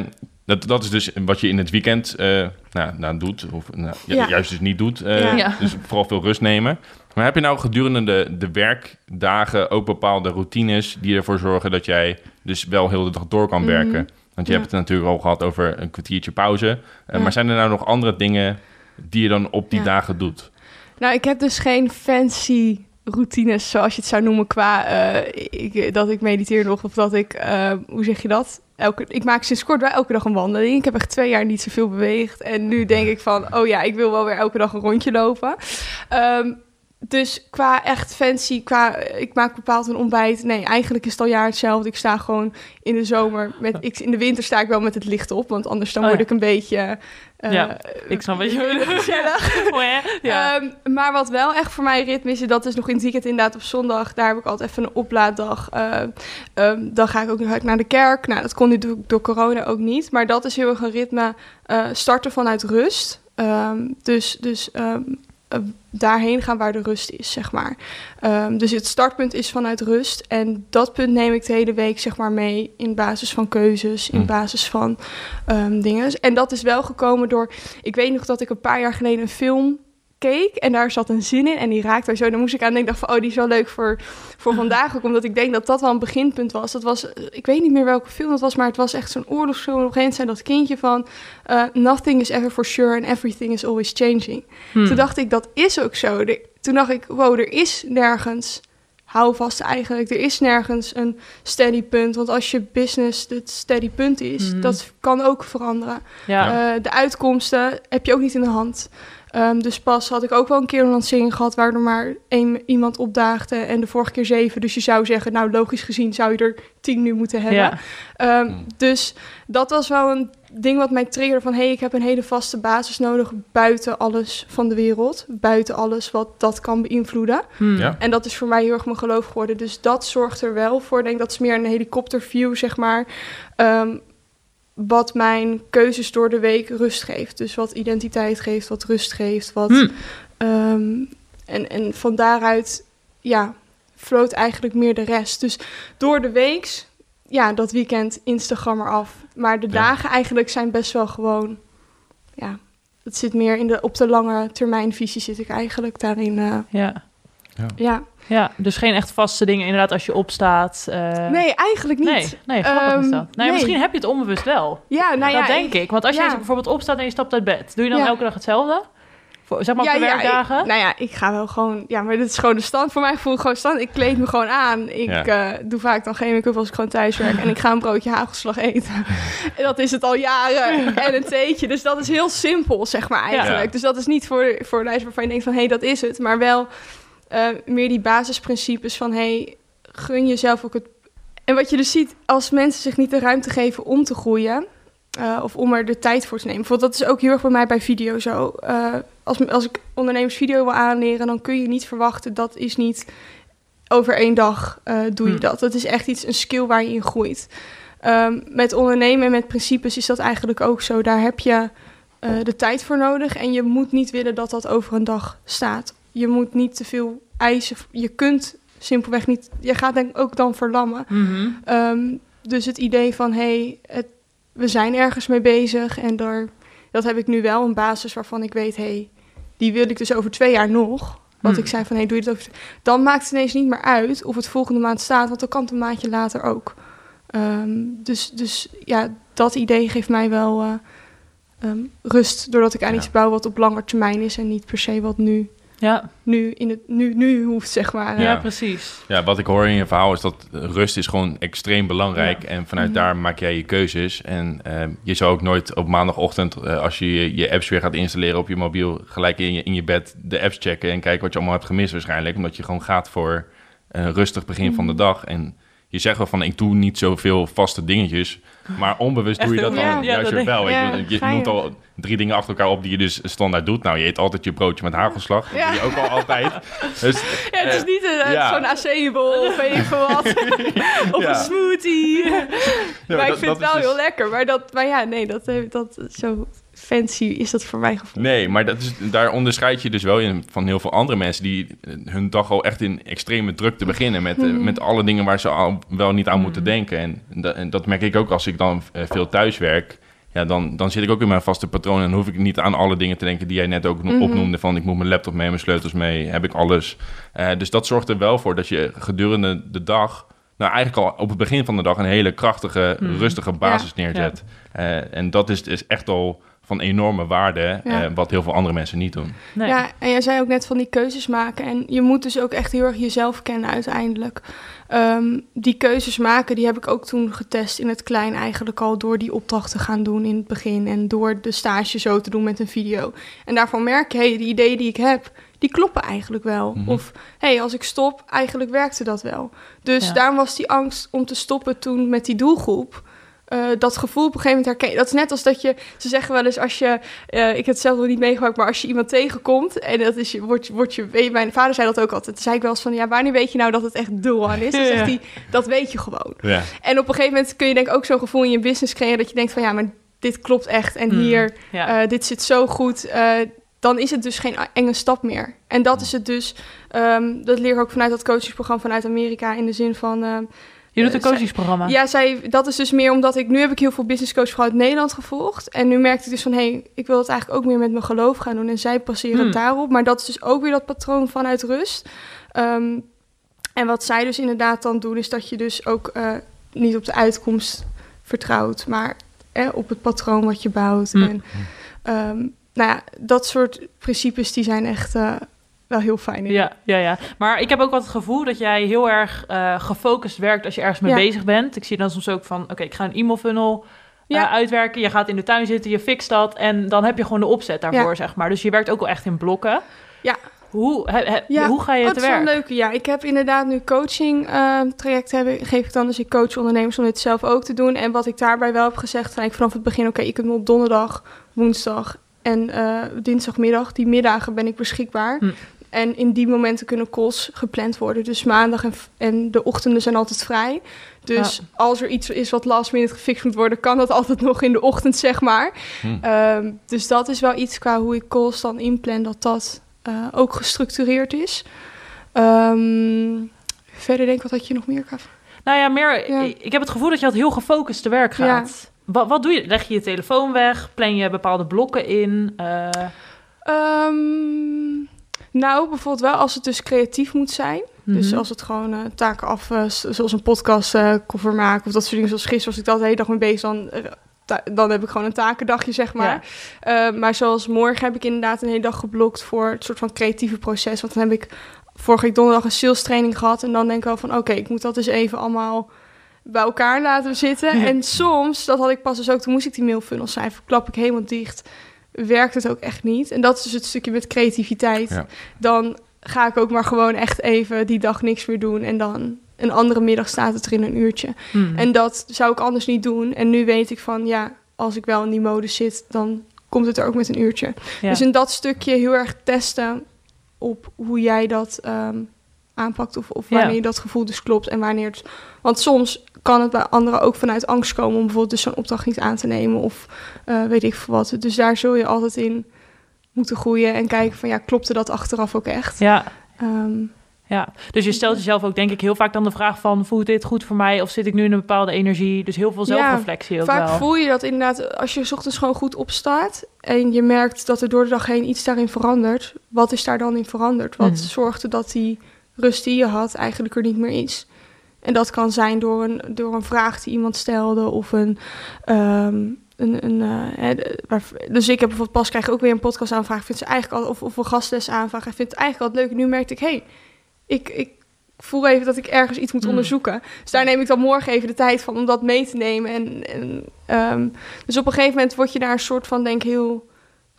dat, dat is dus wat je in het weekend eh, nou, nou, doet. Of nou, ju- Ja. juist dus niet doet. eh, Ja. Dus vooral veel rust nemen. Maar heb je nou gedurende de, de werkdagen ook bepaalde routines die ervoor zorgen dat jij dus wel heel de dag door kan Mhm. werken? Want je Ja. hebt het natuurlijk al gehad over een kwartiertje pauze. Eh. Maar zijn er nou nog andere dingen die je dan op die dagen doet? nou, ik heb dus geen fancy routines, zoals je het zou noemen, qua ik, dat ik mediteer nog of dat ik, hoe zeg je dat? Elke, ik maak sinds kort wel elke dag een wandeling. Ik heb echt twee jaar niet zoveel beweegd. En nu denk ik van, oh ja, ik wil wel weer elke dag een rondje lopen. Ehm, dus qua echt fancy, qua ik maak bepaald een ontbijt. Nee, eigenlijk is het al jaar hetzelfde. Ik sta gewoon in de zomer met, ik, in de winter sta ik wel met het licht op, want anders dan Oh, word ik een beetje. Eh, Ja, ik snap wat je bedoelt. gezellig. Ja. Ehm, maar wat wel echt voor mij ritme is, dat is nog in het weekend inderdaad op zondag. Daar heb ik altijd even een oplaaddag. Eh, ehm, dan ga ik ook nog naar de kerk. Nou, dat kon nu door, door corona ook niet. Maar dat is heel erg een ritme. eh, starten vanuit rust. Ehm, dus dus daarheen gaan waar de rust is, zeg maar. Ehm, dus het startpunt is vanuit rust. En dat punt neem ik de hele week, zeg maar, mee in basis van keuzes, in Hm. basis van ehm, dingen. En dat is wel gekomen door... Ik weet nog dat ik een paar jaar geleden een film keek en daar zat een zin in en die raakte mij zo. Dan moest ik aan denken, dacht van, oh, die is wel leuk voor, voor vandaag ook. Omdat ik denk dat dat wel een beginpunt was. Dat was, eh, ik weet niet meer welke film dat was, maar het was echt zo'n oorlogsfilm. En op een gegeven moment zei dat kindje van, eh, nothing is ever for sure and everything is always changing. Hm. Toen dacht ik, dat is ook zo. De- toen dacht ik, wow, er is nergens houvast eigenlijk. Er is nergens een steady punt. Want als je business het steady punt is, Mhm. dat kan ook veranderen. ja. Eh, de uitkomsten heb je ook niet in de hand. Ehm, dus pas had ik ook wel een keer een lancering gehad waar er maar één iemand opdaagde en de vorige keer zeven. Dus je zou zeggen, nou logisch gezien zou je er tien nu moeten hebben. ja. Ehm, Hmm. Dus dat was wel een ding wat mij triggerde van... hé, hey, ik heb een hele vaste basis nodig buiten alles van de wereld. Buiten alles wat dat kan beïnvloeden. Hm. Ja. En dat is voor mij heel erg mijn geloof geworden. Dus dat zorgt er wel voor. Ik denk dat is meer een helikopterview, zeg maar. Ehm, wat mijn keuzes door de week rust geeft. Dus wat identiteit geeft, wat rust geeft. Wat, Hm. Ehm, en, en van daaruit, ja, floot eigenlijk meer de rest. Dus door de weeks, ja, dat weekend Instagram eraf. Maar de Ja. dagen eigenlijk zijn best wel gewoon, ja, het zit meer in de, op de lange termijn visie zit ik eigenlijk daarin, eh, Ja. ja. ja, dus geen echt vaste dingen inderdaad als je opstaat. eh, Nee, eigenlijk niet. Nee, nee grappig is Ehm, dat. Nou, ja, nee. Misschien heb je het onbewust wel. Ja, nou ja, dat denk ik. Want als je ja. dus bijvoorbeeld opstaat en je stapt uit bed, doe je dan Ja. elke dag hetzelfde? Voor, zeg maar op ja, de ja, werkdagen? ik- nou ja, ik ga wel gewoon... Ja, maar dit is gewoon de stand. Voor mij voel ik gewoon stand. Ik kleed me gewoon aan. Ik Ja. eh, doe vaak dan geen make-up als ik gewoon thuis werk. En ik ga een broodje hagelslag eten. en dat is het al jaren. en een theetje. Dus dat is heel simpel, zeg maar eigenlijk. Ja. Dus dat is niet voor, voor een lijst waarvan je denkt van... Hé, hey, dat is het. Maar wel eh, meer die basisprincipes van... Hey, gun jezelf ook het... En wat je dus ziet, als mensen zich niet de ruimte geven om te groeien... eh, of om er de tijd voor te nemen. Bijvoorbeeld, dat is ook heel erg bij mij bij video zo. Eh, als, als ik ondernemers video wil aanleren, dan kun je niet verwachten dat is niet over één dag doe je Hm. dat. Dat is echt iets, een skill waar je in groeit. Ehm, met ondernemen en met principes is dat eigenlijk ook zo. Daar heb je de tijd voor nodig en je moet niet willen dat dat over een dag staat. Je moet niet te veel eisen. Je kunt simpelweg niet. Je gaat denk ik ook dan verlammen. Mhm. Ehm, dus het idee van, hé, hey, we zijn ergens mee bezig en daar, dat heb ik nu wel een basis waarvan ik weet, hé, hey, die wil ik dus over twee jaar nog. Wat Hmm. ik zei van, hé, hey, doe je het over... Dan maakt het ineens niet meer uit of het volgende maand staat, want dan kan het een maandje later ook. Ehm, dus, dus ja, dat idee geeft mij wel eh, ehm, rust, doordat ik aan Ja. iets bouw wat op langer termijn is en niet per se wat nu Ja, nu, in het, nu, nu hoeft, zeg maar. ja. Ja. precies. Ja, wat ik hoor in je verhaal is dat rust is gewoon extreem belangrijk. En vanuit Mhm. daar maak jij je keuzes. En eh, je zou ook nooit op maandagochtend, eh, als je, je je apps weer gaat installeren op je mobiel, gelijk in je, in je bed de apps checken en kijken wat je allemaal hebt gemist waarschijnlijk. Omdat je gewoon gaat voor een rustig begin van de Mhm. dag. En je zegt wel van, ik doe niet zoveel vaste dingetjes. Maar onbewust doe je dat dan. Ja, juist weer wel. je je. noemt al drie dingen achter elkaar op die je dus standaard doet. Nou, je eet altijd je broodje met hagelslag. Dat Ja. doe je ook al altijd. Dus, Ja, het is eh, niet een, ja. zo'n aceebol of weet ik veel wat. of een smoothie. Ja, maar dat- ik vind het wel is dus- heel lekker. Maar, dat, maar ja, nee, dat, heeft- dat, zo fancy is dat voor mij gevoel. Nee, maar dat is, daar onderscheid je dus wel in van heel veel andere mensen die hun dag al echt in extreme drukte beginnen met, eh, met alle dingen waar ze al wel niet aan moeten Mhm. denken. En, dat- en dat merk ik ook als ik dan eh, veel thuis werk. Ja, dan, dan zit ik ook in mijn vaste patroon en hoef ik niet aan alle dingen te denken die jij net ook Mhm. opnoemde. Van ik moet mijn laptop mee, mijn sleutels mee, heb ik alles. Eh, dus dat zorgt er wel voor dat je gedurende de dag, nou eigenlijk al op het begin van de dag, een hele krachtige, Mhm. rustige basis neerzet. En dat is, is echt al van enorme waarde, Ja. eh, wat heel veel andere mensen niet doen. Nee. Ja, en jij zei ook net van die keuzes maken. En je moet dus ook echt heel erg jezelf kennen uiteindelijk. Ehm, die keuzes maken, die heb ik ook toen getest in het klein eigenlijk al... door die opdracht te gaan doen in het begin... en door de stage zo te doen met een video. En daarvan merk je, hey, de ideeën die ik heb, die kloppen eigenlijk wel. Mhm. Of, hey, als ik stop, eigenlijk werkte dat wel. Dus Ja. daarom was die angst om te stoppen toen met die doelgroep... eh, dat gevoel op een gegeven moment herken. Dat is net als dat je, ze zeggen wel eens als je, eh, ik heb het zelf nog niet meegemaakt, maar als je iemand tegenkomt en dat is je, wordt, wordt je, mijn vader zei dat ook altijd. Toen zei ik wel eens van, ja, wanneer weet je nou dat het echt doel aan is? Dan zegt hij, dat weet je gewoon. Ja. En op een gegeven moment kun je denk ik ook zo'n gevoel in je business creëren dat je denkt van, ja, maar dit klopt echt en Mm. hier, Ja. eh, dit zit zo goed. dan is het dus geen enge stap meer. En dat is het dus, ehm, dat leer ik ook vanuit dat coachingsprogramma vanuit Amerika in de zin van... je doet een eh, coachingsprogramma. ja, zij, dat is dus meer omdat ik... Nu heb ik heel veel business coaches vanuit Nederland gevolgd. En nu merkte ik dus van... hé, hey, ik wil het eigenlijk ook meer met mijn geloof gaan doen. En zij passeren Hmm. daarop. Maar dat is dus ook weer dat patroon vanuit rust. Ehm, en wat zij dus inderdaad dan doen... is dat je dus ook eh, niet op de uitkomst vertrouwt... maar eh, op het patroon wat je bouwt. Hmm. En ehm, nou ja, dat soort principes die zijn echt eh, wel heel fijn. in. Ja, ja, ja. Maar ik heb ook wel het gevoel dat jij heel erg eh, gefocust werkt als je ergens mee Ja. bezig bent. Ik zie dan soms ook van, oké, ik ga een e-mail funnel eh, uitwerken. Je gaat in de tuin zitten, je fixt dat en dan heb je gewoon de opzet daarvoor, Ja. zeg maar. Dus je werkt ook wel echt in blokken. Ja. Hoe, he- he- Ja. hoe ga je Oh, te dat is wel werk? leuke. Ja, ik heb inderdaad nu coaching eh, traject geef ik dan. Dus ik coach ondernemers om dit zelf ook te doen. En wat ik daarbij wel heb gezegd, van, ik vanaf het begin, oké, ik kunt me op donderdag, woensdag en dinsdagmiddag, die middagen ben ik beschikbaar. Hm. En in die momenten kunnen calls gepland worden. Dus maandag en, en de ochtenden zijn altijd vrij. Dus Ja. als er iets is wat last minute gefixt moet worden, kan dat altijd nog in de ochtend, zeg maar. Hm. Ehm, dus dat is wel iets qua hoe ik calls dan inplan, dat dat eh, ook gestructureerd is. Ehm, verder denk ik, wat had je nog meer? Nou ja, meer, Ja. ik heb het gevoel dat je altijd heel gefocust te werk gaat. Wat, wat doe je? Leg je je telefoon weg? Plan je bepaalde blokken in? Eh, Ehm, nou, bijvoorbeeld wel als het dus creatief moet zijn. Dus mhm. als het gewoon eh, taken af, eh, zoals een podcast eh, cover maken of dat soort dingen. Zoals gisteren was ik dat de hele dag mee bezig, dan, dan heb ik gewoon een takendagje, zeg maar. Maar zoals morgen heb ik inderdaad een hele dag geblokt voor het soort van creatieve proces. Want dan heb ik vorige week donderdag een sales training gehad. En dan denk ik wel van, oké, ik moet dat dus even allemaal bij elkaar laten zitten. Ja. En soms, dat had ik pas dus ook, toen moest ik die mailfunnel schrijven. Klap ik helemaal dicht. Werkt het ook echt niet. En dat is dus het stukje met creativiteit. Ja. Dan ga ik ook maar gewoon echt even die dag niks meer doen. En dan een andere middag staat het er in een uurtje. Mhm. En dat zou ik anders niet doen. En nu weet ik van, ja, als ik wel in die mode zit, dan komt het er ook met een uurtje. Ja. Dus in dat stukje heel erg testen op hoe jij dat ehm, aanpakt. Of, of Ja. wanneer dat gevoel dus klopt en wanneer het... Want soms kan het bij anderen ook vanuit angst komen om bijvoorbeeld dus zo'n opdracht niet aan te nemen. Of eh, weet ik veel wat. Dus daar zul je altijd in moeten groeien en kijken van, ja, klopte dat achteraf ook echt? ja, Ehm, ja, dus je stelt jezelf ook denk ik heel vaak dan de vraag van... voelt dit goed voor mij of zit ik nu in een bepaalde energie? Dus heel veel Ja, zelfreflectie ook Vaak wel. voel je dat inderdaad als je 's ochtends gewoon goed opstaat en je merkt dat er door de dag heen iets daarin verandert. Wat is daar dan in veranderd? Wat Mhm. zorgde dat die rust die je had eigenlijk er niet meer is? En dat kan zijn door een, door een vraag die iemand stelde of een, ehm, een, een, eh, waar- dus ik heb bijvoorbeeld pas krijg ik ook weer een podcast aanvraag. Vind ze eigenlijk al, of, of een gastles aanvraag. Ik vind het eigenlijk al leuk. Nu merkte ik, hé, hey, ik, ik voel even dat ik ergens iets moet Hmm. onderzoeken. Dus daar neem ik dan morgen even de tijd van om dat mee te nemen. En, en, ehm, dus op een gegeven moment word je daar een soort van, denk heel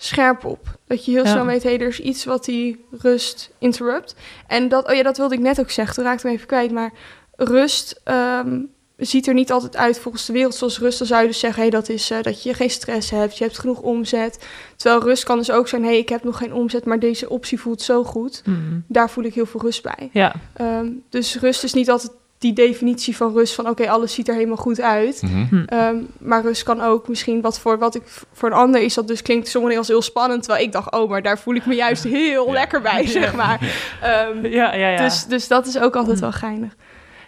scherp op. Dat je heel Ja. snel weet, hé, hey, er is iets wat die rust interrupt. En dat, oh ja, dat wilde ik net ook zeggen. Toen raakte ik hem even kwijt. Maar rust ehm, ziet er niet altijd uit volgens de wereld zoals rust. Dan zou je dus zeggen, hey, dat is eh, dat je geen stress hebt, je hebt genoeg omzet. Terwijl rust kan dus ook zijn, hey, ik heb nog geen omzet, maar deze optie voelt zo goed. Hmm. Daar voel ik heel veel rust bij. Ja, Ehm, dus rust is niet altijd die definitie van rust van, oké, alles ziet er helemaal goed uit. Mhm. Ehm, maar rust kan ook misschien wat voor wat ik voor een ander is dat dus klinkt sommigen als heel spannend, terwijl ik dacht, oh, maar daar voel ik me juist heel Ja. lekker bij, zeg maar. Ehm, ja, ja. ja. Dus, dus dat is ook altijd Hm. wel geinig.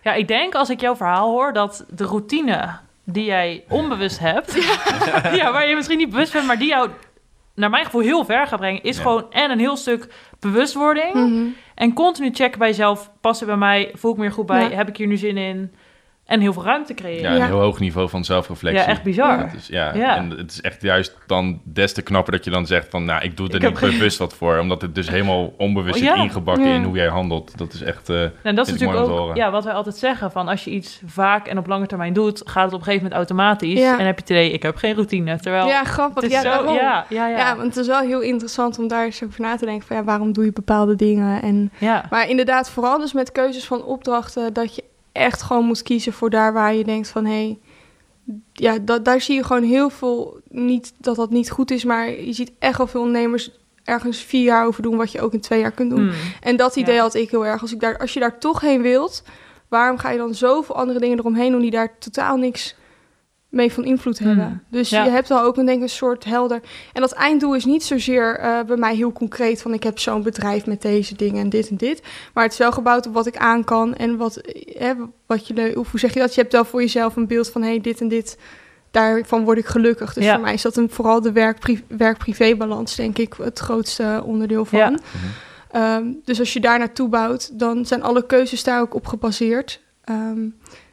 Ja, ik denk als ik jouw verhaal hoor dat de routine die jij onbewust hebt, ja. waar je misschien niet bewust bent, maar die jou naar mijn gevoel heel ver gaat brengen, is Ja. gewoon en een heel stuk bewustwording Mhm. En continu checken bij jezelf, past het bij mij, voel ik me er goed bij, Ja. heb ik hier nu zin in en heel veel ruimte creëren. Ja, Ja, een Ja. heel hoog niveau van zelfreflectie. echt bizar. Het is, ja, Ja. en het is echt juist dan des te knapper dat je dan zegt van, nou, ik doe er Ik niet bewust wat voor, omdat het dus helemaal onbewust Oh, zit ja. ingebakken Ja. in hoe jij handelt. Dat is echt, eh, En dat is natuurlijk ook ja, wat wij altijd zeggen: van als je iets vaak en op lange termijn doet, gaat het op een gegeven moment automatisch. Ja. En heb je het idee, ik heb geen routine. Terwijl Ja, grappig. het is Ja, zo, ja, ja, ja. Ja, want het is wel heel interessant om daar eens over na te denken. Van, ja, waarom doe je bepaalde dingen? En, ja. maar inderdaad, vooral dus met keuzes van opdrachten... dat je echt gewoon moet kiezen voor daar waar je denkt van... hé, hey, ja, dat, daar zie je gewoon heel veel... niet dat dat niet goed is, maar je ziet echt wel veel ondernemers... ergens vier jaar over doen wat je ook in twee jaar kunt doen. Hmm. En dat idee Ja. had ik heel erg. Als, ik daar, als je daar toch heen wilt... waarom ga je dan zoveel andere dingen eromheen doen... die daar totaal niks mee van invloed Hmm. hebben? Dus Ja. je hebt wel ook een, denk ik, een soort helder... En dat einddoel is niet zozeer eh, bij mij heel concreet... van ik heb zo'n bedrijf met deze dingen en dit en dit. Maar het is wel gebouwd op wat ik aan kan... en wat, eh, hè, wat je... le- Of hoe zeg je dat? Je hebt wel voor jezelf een beeld van... hé, hey, dit en dit... Daarvan word ik gelukkig. Dus Ja. voor mij is dat een, vooral de werk-pri- werk-privé-balans, denk ik, het grootste onderdeel van. Ja. Ehm, dus als je daar naartoe bouwt, dan zijn alle keuzes daar ook op gebaseerd. Ehm,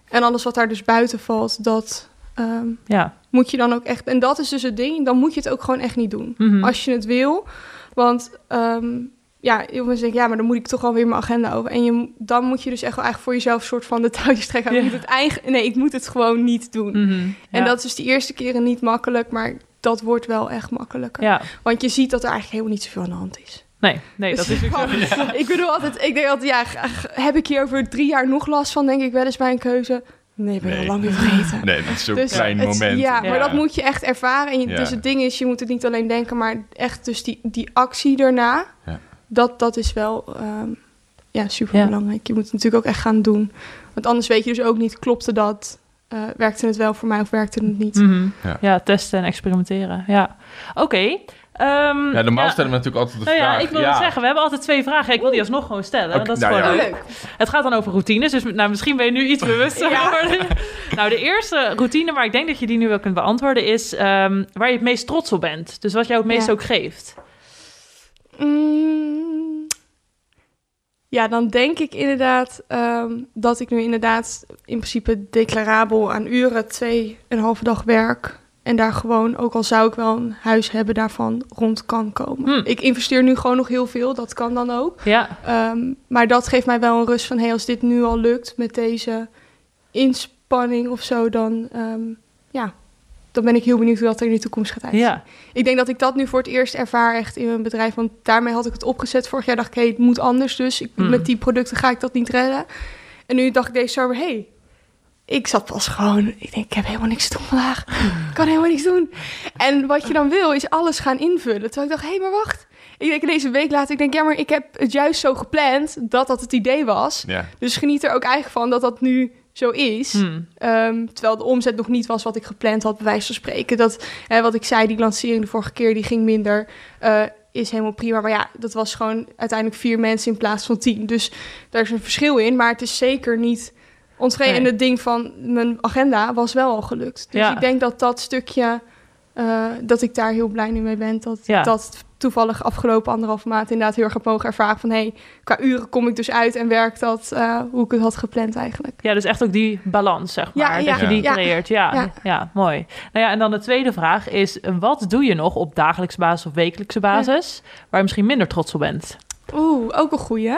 en alles wat daar dus buiten valt, dat ehm, ja. moet je dan ook echt... En dat is dus het ding, dan moet je het ook gewoon echt niet doen. Mhm. Als je het wil. Want ehm, ja, heel veel mensen denken, ja, maar dan moet ik toch alweer mijn agenda over. En je, dan moet je dus echt wel eigenlijk voor jezelf soort van de touwtjes trekken. Ik moet het eigen, nee, ik moet het gewoon niet doen. Mhm. En Ja. dat is dus de eerste keren niet makkelijk, maar dat wordt wel echt makkelijker. Ja, Want je ziet dat er eigenlijk helemaal niet zoveel aan de hand is. nee, nee, dat is ook zo. Ik bedoel altijd, ik denk altijd, ja, heb ik hier over drie jaar nog last van, denk ik wel eens bij een keuze. Nee, ik ben Nee. al lang weer vergeten. Nee, dat is zo'n Dus klein het- moment. Ja, Ja. maar dat moet je echt ervaren. En je- Ja. Dus het ding is, je moet het niet alleen denken, maar echt dus die, die actie daarna. Ja. Dat, dat is wel ehm, ja, super belangrijk. Je moet het natuurlijk ook echt gaan doen. Want anders weet je dus ook niet, klopte dat? Eh, werkte het wel voor mij of werkte het niet? Mhm. Ja. Ja. testen en experimenteren. Ja, oké. Ehm, Ja, normaal ja. stellen we natuurlijk altijd de Nou ja, vraag. ik wil het zeggen, we hebben altijd twee vragen. Ik wil die alsnog gewoon stellen. Dat is nou gewoon ja. Leuk. Het gaat dan over routines, dus nou, misschien ben je nu iets bewuster geworden. nou, de eerste routine, maar ik denk dat je die nu wel kunt beantwoorden, is ehm, waar je het meest trots op bent. Dus wat jou het meest Ja. ook geeft. Mm, ja, dan denk ik inderdaad ehm, dat ik nu inderdaad in principe declarabel aan uren twee en een halve dag werk. En daar gewoon, ook al zou ik wel een huis hebben, daarvan rond kan komen. Hmm. Ik investeer nu gewoon nog heel veel, dat kan dan ook. Ja, Ehm, maar dat geeft mij wel een rust van, hey, als dit nu al lukt met deze inspanning of zo, dan, ehm, ja, dan ben ik heel benieuwd hoe dat er in de toekomst gaat uitzien. ja. Ik denk dat ik dat nu voor het eerst ervaar echt in mijn bedrijf. Want daarmee had ik het opgezet. Vorig jaar dacht ik, hey, het moet anders. Dus ik, Mm. met die producten ga ik dat niet redden. En nu dacht ik deze zomer, hey, ik zat pas gewoon... Ik denk, ik heb helemaal niks te doen vandaag. Ik kan helemaal niks doen. En wat je dan wil, is alles gaan invullen. Terwijl ik dacht, hé, hey, maar wacht. Ik denk deze week later, ik denk, ja, maar ik heb het juist zo gepland dat dat het idee was. Ja. Dus geniet er ook eigenlijk van dat dat nu zo is. Hm. Ehm, terwijl de omzet nog niet was wat ik gepland had, bij wijze van spreken. Dat, hè, wat ik zei, die lancering de vorige keer, die ging minder. eh, is helemaal prima. Maar ja, dat was gewoon uiteindelijk vier mensen in plaats van tien. Dus daar is een verschil in. Maar het is zeker niet ontevreden. Nee. En het ding van mijn agenda was wel al gelukt. Dus Ja. ik denk dat dat stukje eh, dat ik daar heel blij nu mee ben. Dat Ja. dat toevallig afgelopen anderhalve maand inderdaad heel erg heb mogen ervaren van... hé, hey, qua uren kom ik dus uit en werkt dat eh, hoe ik het had gepland eigenlijk. Ja, dus echt ook die balans, zeg maar. ja, dat je die creëert. Ja, ja. Ja. mooi. Nou ja, en dan de tweede vraag is... wat doe je nog op dagelijkse basis of wekelijkse basis... waar je misschien minder trots op bent? Oeh, ook een goeie.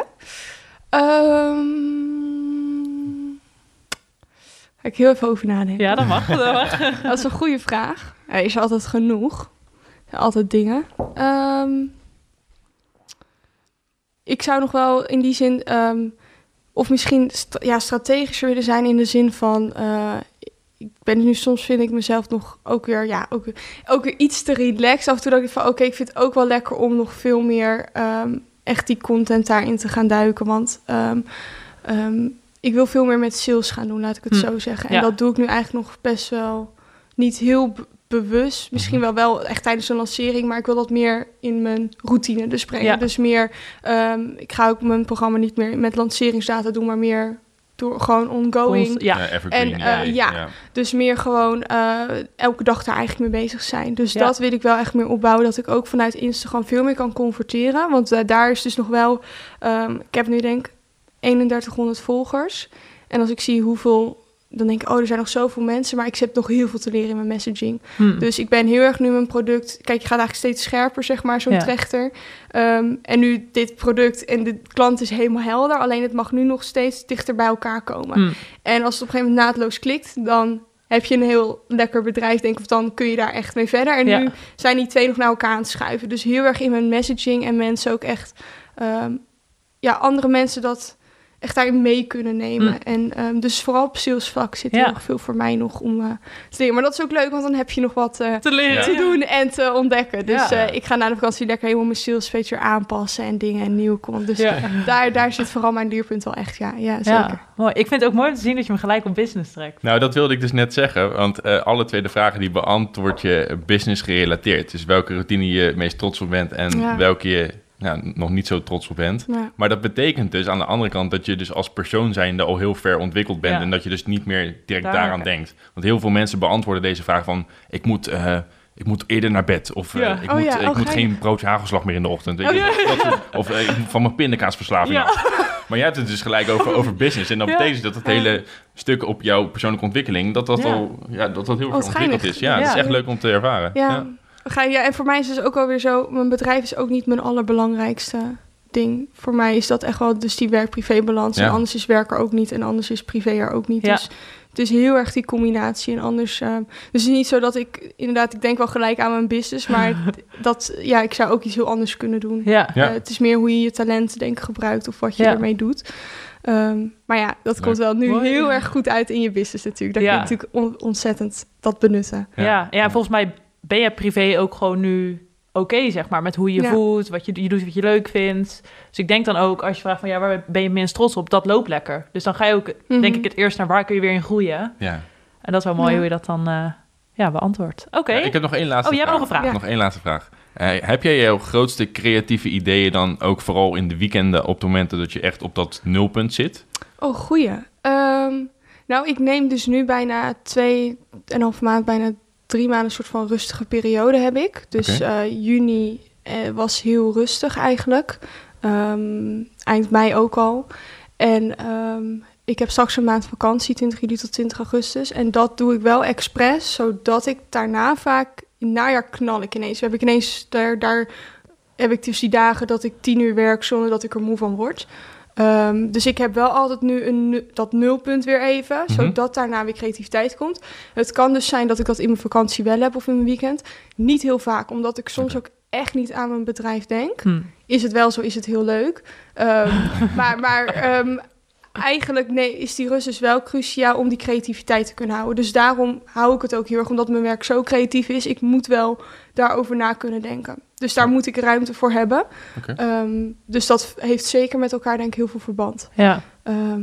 Ehm ga ik heel even over nadenken. Ja, dat mag. Dat mag. Dat is een goede vraag. Er is altijd genoeg. Er zijn altijd dingen. Ehm, ik zou nog wel in die zin... ehm, of misschien st- ja, strategischer willen zijn in de zin van... eh, ik ben nu soms vind ik mezelf nog ook weer, ja, ook, ook weer iets te relaxed. Af en toe dat ik van, oké, ik vind het ook wel lekker om nog veel meer ehm, echt die content daarin te gaan duiken. Want ik wil veel meer met sales gaan doen, laat ik het Hm. zo zeggen. En Ja. dat doe ik nu eigenlijk nog best wel niet heel be- bewust. Misschien Mhm. wel wel echt tijdens een lancering, maar ik wil dat meer in mijn routine dus brengen. Ja. Dus meer, ehm, ik ga ook mijn programma niet meer met lanceringsdata doen, maar meer door gewoon ongoing. Ons- ja. En, eh, ja. Dus meer gewoon eh, elke dag daar eigenlijk mee bezig zijn. Dus Ja. dat wil ik wel echt meer opbouwen. Dat ik ook vanuit Instagram veel meer kan converteren. Want eh, daar is dus nog wel... ehm, ik heb nu denk ik 3100 volgers. En als ik zie hoeveel... Dan denk ik, oh, er zijn nog zoveel mensen. Maar ik heb nog heel veel te leren in mijn messaging. Hm. Dus ik ben heel erg nu mijn product... Kijk, je gaat eigenlijk steeds scherper, zeg maar, zo'n Ja. trechter. Ehm, en nu dit product en de klant is helemaal helder. Alleen het mag nu nog steeds dichter bij elkaar komen. Hm. En als het op een gegeven moment naadloos klikt, dan heb je een heel lekker bedrijf, denk ik, of dan kun je daar echt mee verder. En Ja. nu zijn die twee nog naar elkaar aan het schuiven. Dus heel erg in mijn messaging en mensen ook echt, ehm, ja, andere mensen dat echt daarin mee kunnen nemen. Mm. En dus dus vooral op salesvlak zit Ja. heel erg veel voor mij nog om eh, te leren. Maar dat is ook leuk, want dan heb je nog wat eh, Te leren. Te doen en te ontdekken. Dus Ja. eh, ik ga na de vakantie lekker helemaal mijn sales weer aanpassen en dingen en nieuw komt. Dus Ja. daar, daar zit vooral mijn leerpunt wel echt, ja, ja zeker. Ja, mooi. Ik vind het ook mooi om te zien dat je me gelijk op business trekt. Nou, dat wilde ik dus net zeggen, want eh, alle twee de vragen die beantwoord je business gerelateerd. Dus welke routine je meest trots op bent en Ja. welke je nou, nog niet zo trots op bent. Ja. Maar dat betekent dus aan de andere kant dat je dus als persoon zijnde al heel ver ontwikkeld bent Ja. en dat je dus niet meer direct Daar- daaraan denkt. Want heel veel mensen beantwoorden deze vraag van ik moet, eh, ik moet eerder naar bed of eh, Ja. ik, Oh moet, ja, ik oh, moet geen broodje hagelslag meer in de ochtend. Weet Oh je, ja. dat soort- of eh, ik moet van mijn pindakaasverslaving Ja. af. Maar jij hebt het dus gelijk over, over business en dat Ja. betekent dat het hele stuk op jouw persoonlijke ontwikkeling, dat dat, Ja. al, ja, dat, dat heel veel wat ontwikkeld is. Ja, het is Ja. echt leuk om te ervaren. Ja. Ga, ja, en voor mij is het dus ook alweer zo... Mijn bedrijf is ook niet mijn allerbelangrijkste ding. Voor mij is dat echt wel dus die werk-privé-balans. Ja. En anders is werk er ook niet en anders is privé er ook niet. Ja. Dus het is heel erg die combinatie. En anders... ehm, dus het is niet zo dat ik... Inderdaad, ik denk wel gelijk aan mijn business. Maar dat... Ja, ik zou ook iets heel anders kunnen doen. Ja. Ja. Eh, het is meer hoe je je talenten denk ik gebruikt of wat je Ja. ermee doet. Ehm, maar ja, dat Leuk. komt wel nu Mooi. heel erg goed uit in je business natuurlijk. Dat Ja. je natuurlijk on- ontzettend dat benutten. Ja. Ja. volgens mij ben je privé ook gewoon nu oké, zeg maar, met hoe je Ja. voelt, wat je, je doet wat je leuk vindt. Dus ik denk dan ook, als je vraagt van, ja, waar ben je minst trots op? Dat loopt lekker. Dus dan ga je ook, Mhm. denk ik, het eerst naar waar kun je weer in groeien. Ja. En dat is wel mooi Ja. hoe je dat dan, eh, ja, beantwoordt. Oké. Ja, ik heb nog één laatste Oh, jij hebt vraag. nog een vraag. Ja. Nog één laatste vraag. Eh, heb jij jouw grootste creatieve ideeën dan ook vooral in de weekenden op de momenten dat je echt op dat nulpunt zit? Oh, goeie. Ehm, nou, ik neem dus nu bijna twee en een half maand, bijna drie maanden een soort van rustige periode heb ik. Dus eh, juni eh, was heel rustig eigenlijk. Ehm, eind mei ook al. En ehm, ik heb straks een maand vakantie, 20 juli tot 20 augustus. En dat doe ik wel expres, zodat ik daarna vaak... In najaar knal ik ineens. Heb ik ineens, daar, daar heb ik dus die dagen dat ik tien uur werk zonder dat ik er moe van word. Ehm, dus ik heb wel altijd nu een, dat nulpunt weer even, Mhm. zodat daarna weer creativiteit komt. Het kan dus zijn dat ik dat in mijn vakantie wel heb of in mijn weekend. Niet heel vaak, omdat ik soms ook echt niet aan mijn bedrijf denk. Hm. Is het wel zo, is het heel leuk. Ehm, maar maar ehm, eigenlijk nee, is die rust dus wel cruciaal om die creativiteit te kunnen houden. Dus daarom hou ik het ook heel erg, omdat mijn werk zo creatief is. Ik moet wel daarover na kunnen denken. Dus daar moet ik ruimte voor hebben. Oké. Ehm, dus dat heeft zeker met elkaar denk ik heel veel verband. Ja, Ehm,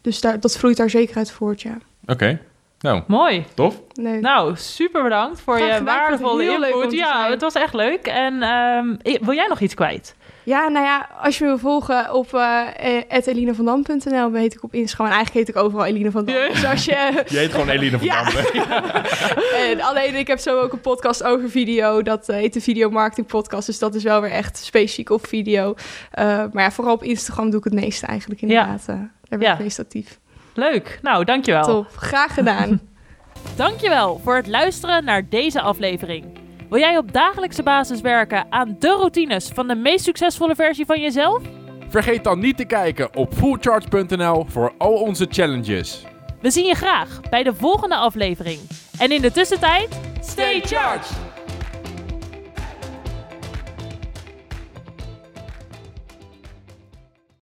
dus daar, dat vloeit daar zeker uit voort, ja. Oké, nou, mooi. tof. Nee. Nou, super bedankt voor Graag je gedaan. Waardevolle heel leuk om input. Ja, het was echt leuk. En ehm, wil jij nog iets kwijt? Ja, nou ja, als je me wil volgen op uh, elinevandam.nl, heet ik op Instagram. En eigenlijk heet ik overal Eline van Dam. Dus als je... je heet gewoon Eline van Dam. en alleen, ik heb zo ook een podcast over video. Dat heet de Video Marketing Podcast. Dus dat is wel weer echt specifiek op video. maar ja, vooral op Instagram doe ik het meeste eigenlijk inderdaad. Ja. daar ben ik ja. meest actief. Leuk. Nou, dankjewel. Top. Graag gedaan. dankjewel voor het luisteren naar deze aflevering. Wil jij op dagelijkse basis werken aan de routines van de meest succesvolle versie van jezelf? Vergeet dan niet te kijken op fullcharge.nl voor al onze challenges. We zien je graag bij de volgende aflevering. En in de tussentijd, stay charged!